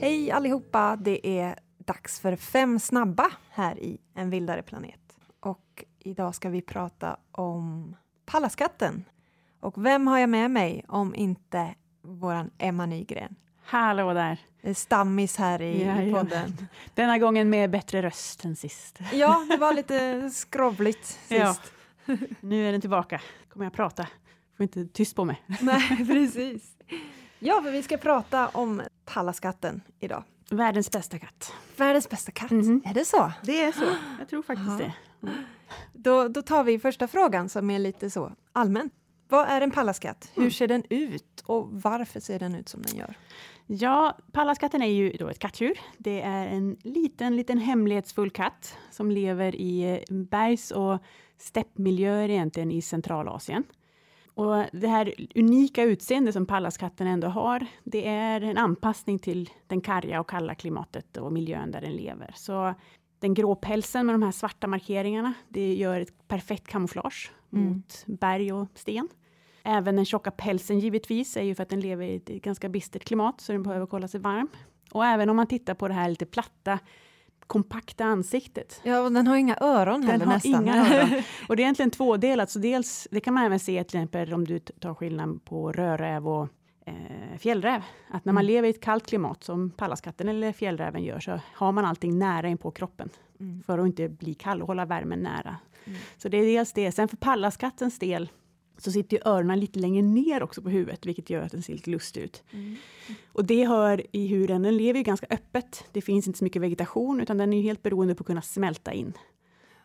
Hej allihopa! Det är dags för fem snabba här i En vildare planet. Och idag ska vi prata om Pallaskatten. Och vem har jag med mig om inte våran Emma Nygren? Hallå där! Stammis här i Jajamän. podden. Denna gången med bättre röst än sist. Ja, det var lite skrovligt sist. Ja. Nu är den tillbaka. kommer jag prata. Får inte tyst på mig. Nej, precis. Ja, för vi ska prata om Pallaskatten idag. Världens bästa katt. Världens bästa katt, Mhm. är det så? Det är så. Jag tror faktiskt Aha. det. Då, då tar vi första frågan som är lite så allmän. Vad är en pallaskatt? Hur Mm. ser den ut och varför ser den ut som den gör? Ja, pallaskatten är ju då ett kattdjur. Det är en liten, liten hemlighetsfull katt som lever i bergs och steppmiljöer egentligen i Centralasien. Och det här unika utseende som pallaskatten ändå har, det är en anpassning till den karga och kalla klimatet och miljön där den lever. Så den grå pälsen med de här svarta markeringarna, det gör ett perfekt kamouflage Mm. mot berg och sten. Även den tjocka pälsen givetvis är ju för att den lever i ett ganska bistert klimat, så den behöver hålla sig varm. Och även om man tittar på det här lite platta, kompakta ansiktet. Ja, och den har inga öron heller Den har nästan. inga öron. Och det är egentligen tvådelat, så dels, det kan man även se till exempel om du tar skillnad på rödräv och eh, fjällräv. Att när man Mm. lever i ett kallt klimat, som pallaskatten eller fjällräven gör, så har man allting nära in på kroppen. Mm. För att inte bli kall och hålla värmen nära. Mm. Så det är dels det. Sen för pallaskattens del, så sitter ju öronen lite längre ner också på huvudet, vilket gör att den ser lite lustig ut. Mm. Och det hör i hur den, lever ju ganska öppet. Det finns inte så mycket vegetation, utan den är helt beroende på att kunna smälta in.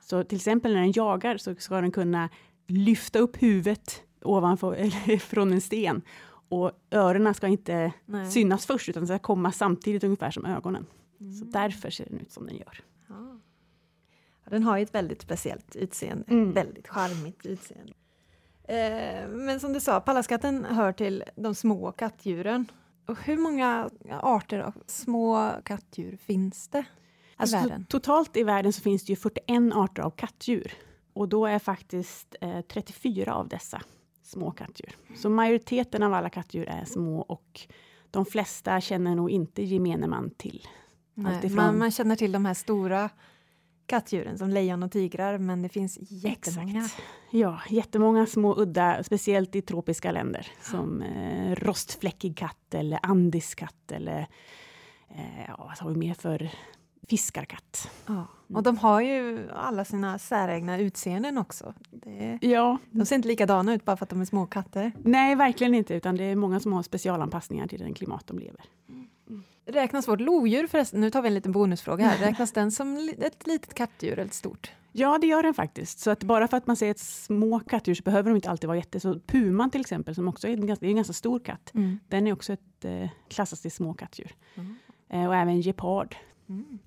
Så till exempel när den jagar så ska den kunna lyfta upp huvudet ovanför, eller från en sten. Och öronen ska inte Nej. synas först, utan ska komma samtidigt ungefär som ögonen. Mm. Så därför ser den ut som den gör. Ja, Den har ju ett väldigt speciellt utseende. Mm. Väldigt charmigt utseende. Eh, men som du sa, pallaskatten hör till de små kattdjuren. Och hur många arter av små kattdjur finns det i Alltså, världen? to- totalt i världen så finns det ju 41 arter av kattdjur. Och då är faktiskt eh, 34 av dessa små kattdjur. Så majoriteten av alla kattdjur är små och de flesta känner nog inte gemene man till. Nej, man, man känner till de här stora kattdjuren som lejon och tigrar, men det finns jättemånga. Exakt. Ja, jättemånga små udda, speciellt i tropiska länder. Som eh, rostfläckig katt eller andiskatt eller eh, ja, vad har vi mer för fiskarkatt. Ja. Och de har ju alla sina säregna utseenden också. Det, Ja, de ser inte likadana ut bara för att de är små katter. nej verkligen inte, utan det är många som har specialanpassningar till den klimat de lever. Räknas vårt lodjur förresten, nu tar vi en liten bonusfråga här, räknas den som ett litet kattdjur eller ett stort? Ja, det gör den faktiskt. Så att bara för att man säger ett små kattdjur så behöver de inte alltid vara jätte... Så puman till exempel, som också är en ganska, är en ganska stor katt, den är också ett eh, klassas till små kattdjur. Mm. Eh, och även gepard. Mm.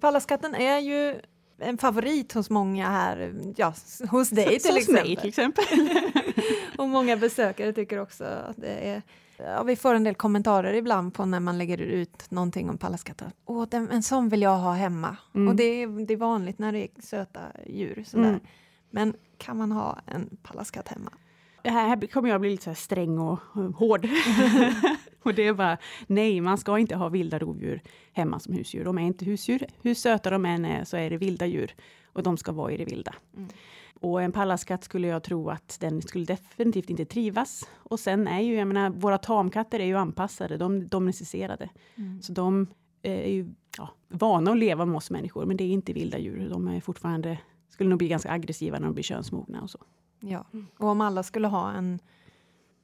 Pallaskatten är ju en favorit hos många här, ja, hos dig till Så- hos exempel. mig till exempel. Och många besökare tycker också att det är Ja, vi får en del kommentarer ibland på när man lägger ut någonting om pallaskatter. Åh, den, en sån vill jag ha hemma. Mm. Och det är, det är vanligt när det är söta djur. Sådär. Mm. Men kan man ha en pallaskatt hemma? Här kommer jag bli lite så sträng och hård. och det är bara, nej, man ska inte ha vilda rovdjur hemma som husdjur. De är inte husdjur. Hur söta de än är så är det vilda djur. Och de ska vara i det vilda. Mm. Och en pallaskatt skulle jag tro att den skulle definitivt inte trivas. Och sen är ju, jag menar, våra tamkatter är ju anpassade, de domesticerade. Mm. Så de är ju ja, vana att leva med oss människor, men det är inte vilda djur. De är fortfarande, skulle nog bli ganska aggressiva när de blir könsmogna och så. Ja, och om alla skulle ha en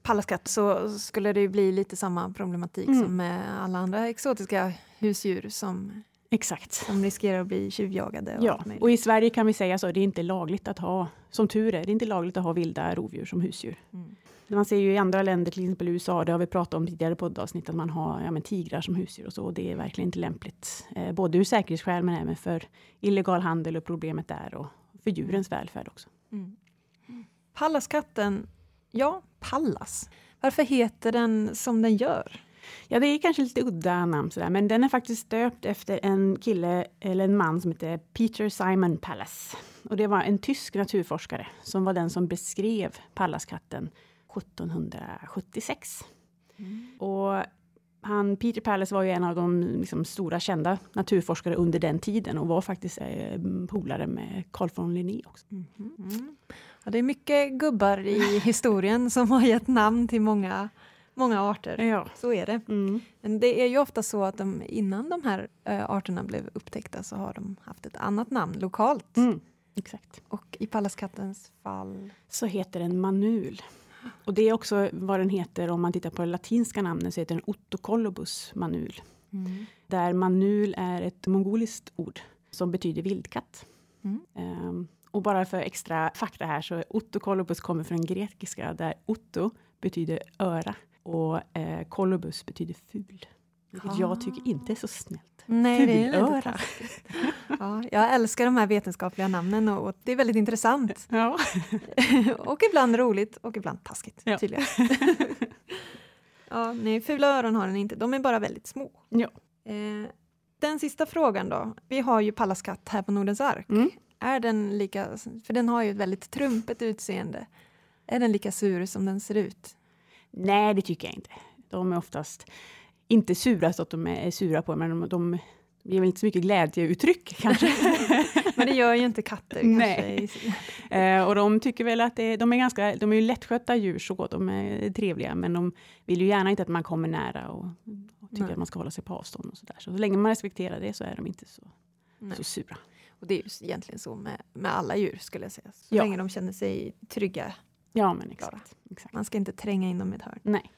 pallaskatt så skulle det ju bli lite samma problematik Mm. som med alla andra exotiska husdjur som, Exakt. som riskerar att bli tjuvjagade. Och Ja, och i Sverige kan vi säga så, det är inte lagligt att ha, som tur är, det är inte lagligt att ha vilda rovdjur som husdjur. Mm. Man ser ju i andra länder, till exempel USA, det har vi pratat om tidigare poddavsnitt, att man har ja, men tigrar som husdjur och så, och det är verkligen inte lämpligt. Eh, både ur säkerhetsskäl, men även för illegal handel och problemet där, och för djurens välfärd också. Mm. Pallaskatten, ja, Pallas. Varför heter den som den gör? Ja, det är kanske lite udda namn sådär, men den är faktiskt döpt efter en kille, eller en man som heter Peter Simon Pallas. Och det var en tysk naturforskare som var den som beskrev Pallaskatten 1776. Mm. Och han, Peter Pallas var ju en av de liksom, stora kända naturforskare under den tiden och var faktiskt eh, polare med Carl von Linné också. Mm. Mm. Ja, det är mycket gubbar i historien som har gett namn till många, många arter. Ja. Så är det. Mm. Men det är ju ofta så att de, innan de här äh, arterna blev upptäckta så har de haft ett annat namn lokalt. Mm. Exakt. Och i pallaskattens fall? Så heter den manul. Och det är också vad den heter om man tittar på det latinska namnet så heter den Ottocolobus manul. Mm. Där manul är ett mongoliskt ord som betyder vildkatt. Mm. Um, och bara för extra fakta här så Ottocolobus kommer från grekiska där Otto betyder öra och eh, Colobus betyder ful. Vilket Ah. jag tycker inte är så snällt. Nej, det är Fulöra. ja, Jag älskar de här vetenskapliga namnen och, och det är väldigt intressant. Ja. och ibland roligt och ibland taskigt Ja. tydligen. ja, nej, fula öron har den inte, de är bara väldigt små. Ja. Eh, den sista frågan då. Vi har ju Pallas katt här på Nordens ark. Mm. Är den lika, för den har ju ett väldigt trumpet utseende. Är den lika sur som den ser ut? Nej, det tycker jag inte. De är oftast inte sura så att de är sura på men de, de ger väl inte så mycket glädjeuttryck kanske. Men det gör ju inte katter Nej. Eh, och de tycker väl att det, de är ganska, de är ju lättskötta djur så, de är trevliga, men de vill ju gärna inte att man kommer nära och, och tycker Nej. att man ska hålla sig på avstånd och sådär. Så, så länge man respekterar det så är de inte så, Nej. så sura. Och det är ju egentligen så med, med alla djur skulle jag säga. Så Ja. länge de känner sig trygga. Ja, men exakt. exakt. Man ska inte tränga in dem i ett hörn. Nej.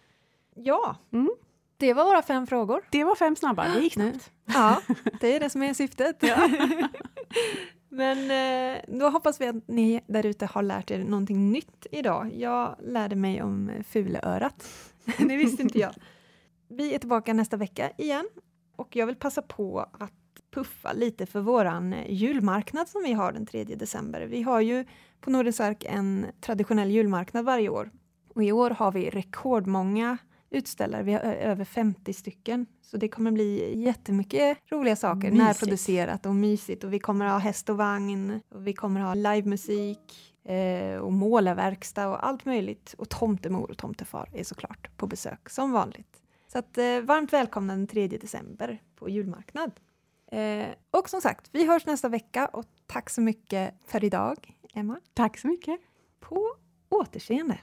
Ja, Mm. det var våra fem frågor. Det var fem snabba, det gick snabbt. Ja, det är det som är syftet. Men eh, då hoppas vi att ni där ute har lärt er någonting nytt idag. Jag lärde mig om fulörat. det visste inte jag. Vi är tillbaka nästa vecka igen och jag vill passa på att puffa lite för våran eh, julmarknad som vi har den 3 december. Vi har ju på Nordens Ark en traditionell julmarknad varje år och i år har vi rekordmånga utställare. Vi har över 50 stycken. Så det kommer bli jättemycket roliga saker, Mysigt. närproducerat och mysigt. Och vi kommer ha häst och vagn, och vi kommer ha livemusik eh, och målarverkstad och allt möjligt. Och tomtemor och tomtefar är såklart på besök som vanligt. Så att, eh, varmt välkomna den 3 december på julmarknad. Eh, och som sagt, vi hörs nästa vecka och tack så mycket för idag, Emma. Tack så mycket. På återseende!